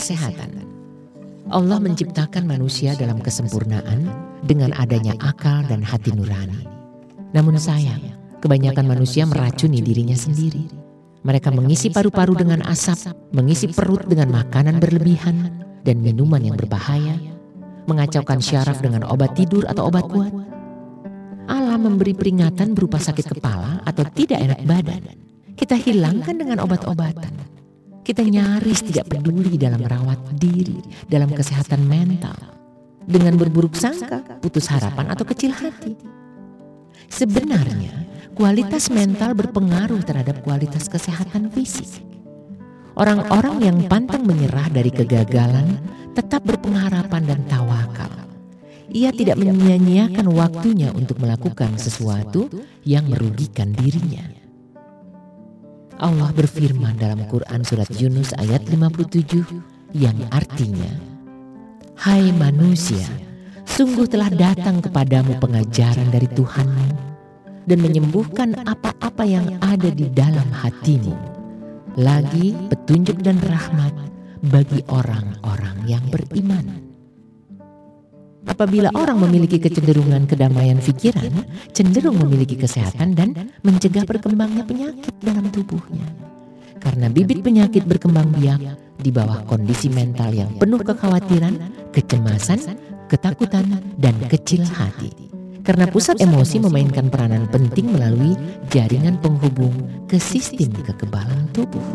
kesehatan. Allah menciptakan manusia dalam kesempurnaan dengan adanya akal dan hati nurani. Namun sayang, kebanyakan manusia meracuni dirinya sendiri. Mereka mengisi paru-paru dengan asap, mengisi perut dengan makanan berlebihan dan minuman yang berbahaya, mengacaukan syaraf dengan obat tidur atau obat kuat. Allah memberi peringatan berupa sakit kepala atau tidak enak badan. Kita hilangkan dengan obat-obatan kita nyaris tidak peduli dalam merawat diri, dalam kesehatan mental. Dengan berburuk sangka, putus harapan atau kecil hati. Sebenarnya, kualitas mental berpengaruh terhadap kualitas kesehatan fisik. Orang-orang yang pantang menyerah dari kegagalan tetap berpengharapan dan tawakal. Ia tidak menyia-nyiakan waktunya untuk melakukan sesuatu yang merugikan dirinya. Allah berfirman dalam Quran surat Yunus ayat 57 yang artinya Hai manusia, sungguh telah datang kepadamu pengajaran dari Tuhanmu dan menyembuhkan apa-apa yang ada di dalam hatimu. Lagi petunjuk dan rahmat bagi orang-orang yang beriman. Apabila orang memiliki kecenderungan kedamaian pikiran, cenderung memiliki kesehatan dan mencegah berkembangnya penyakit dalam tubuhnya. Karena bibit penyakit berkembang biak di bawah kondisi mental yang penuh kekhawatiran, kecemasan, ketakutan, dan kecil hati. Karena pusat emosi memainkan peranan penting melalui jaringan penghubung ke sistem kekebalan tubuh.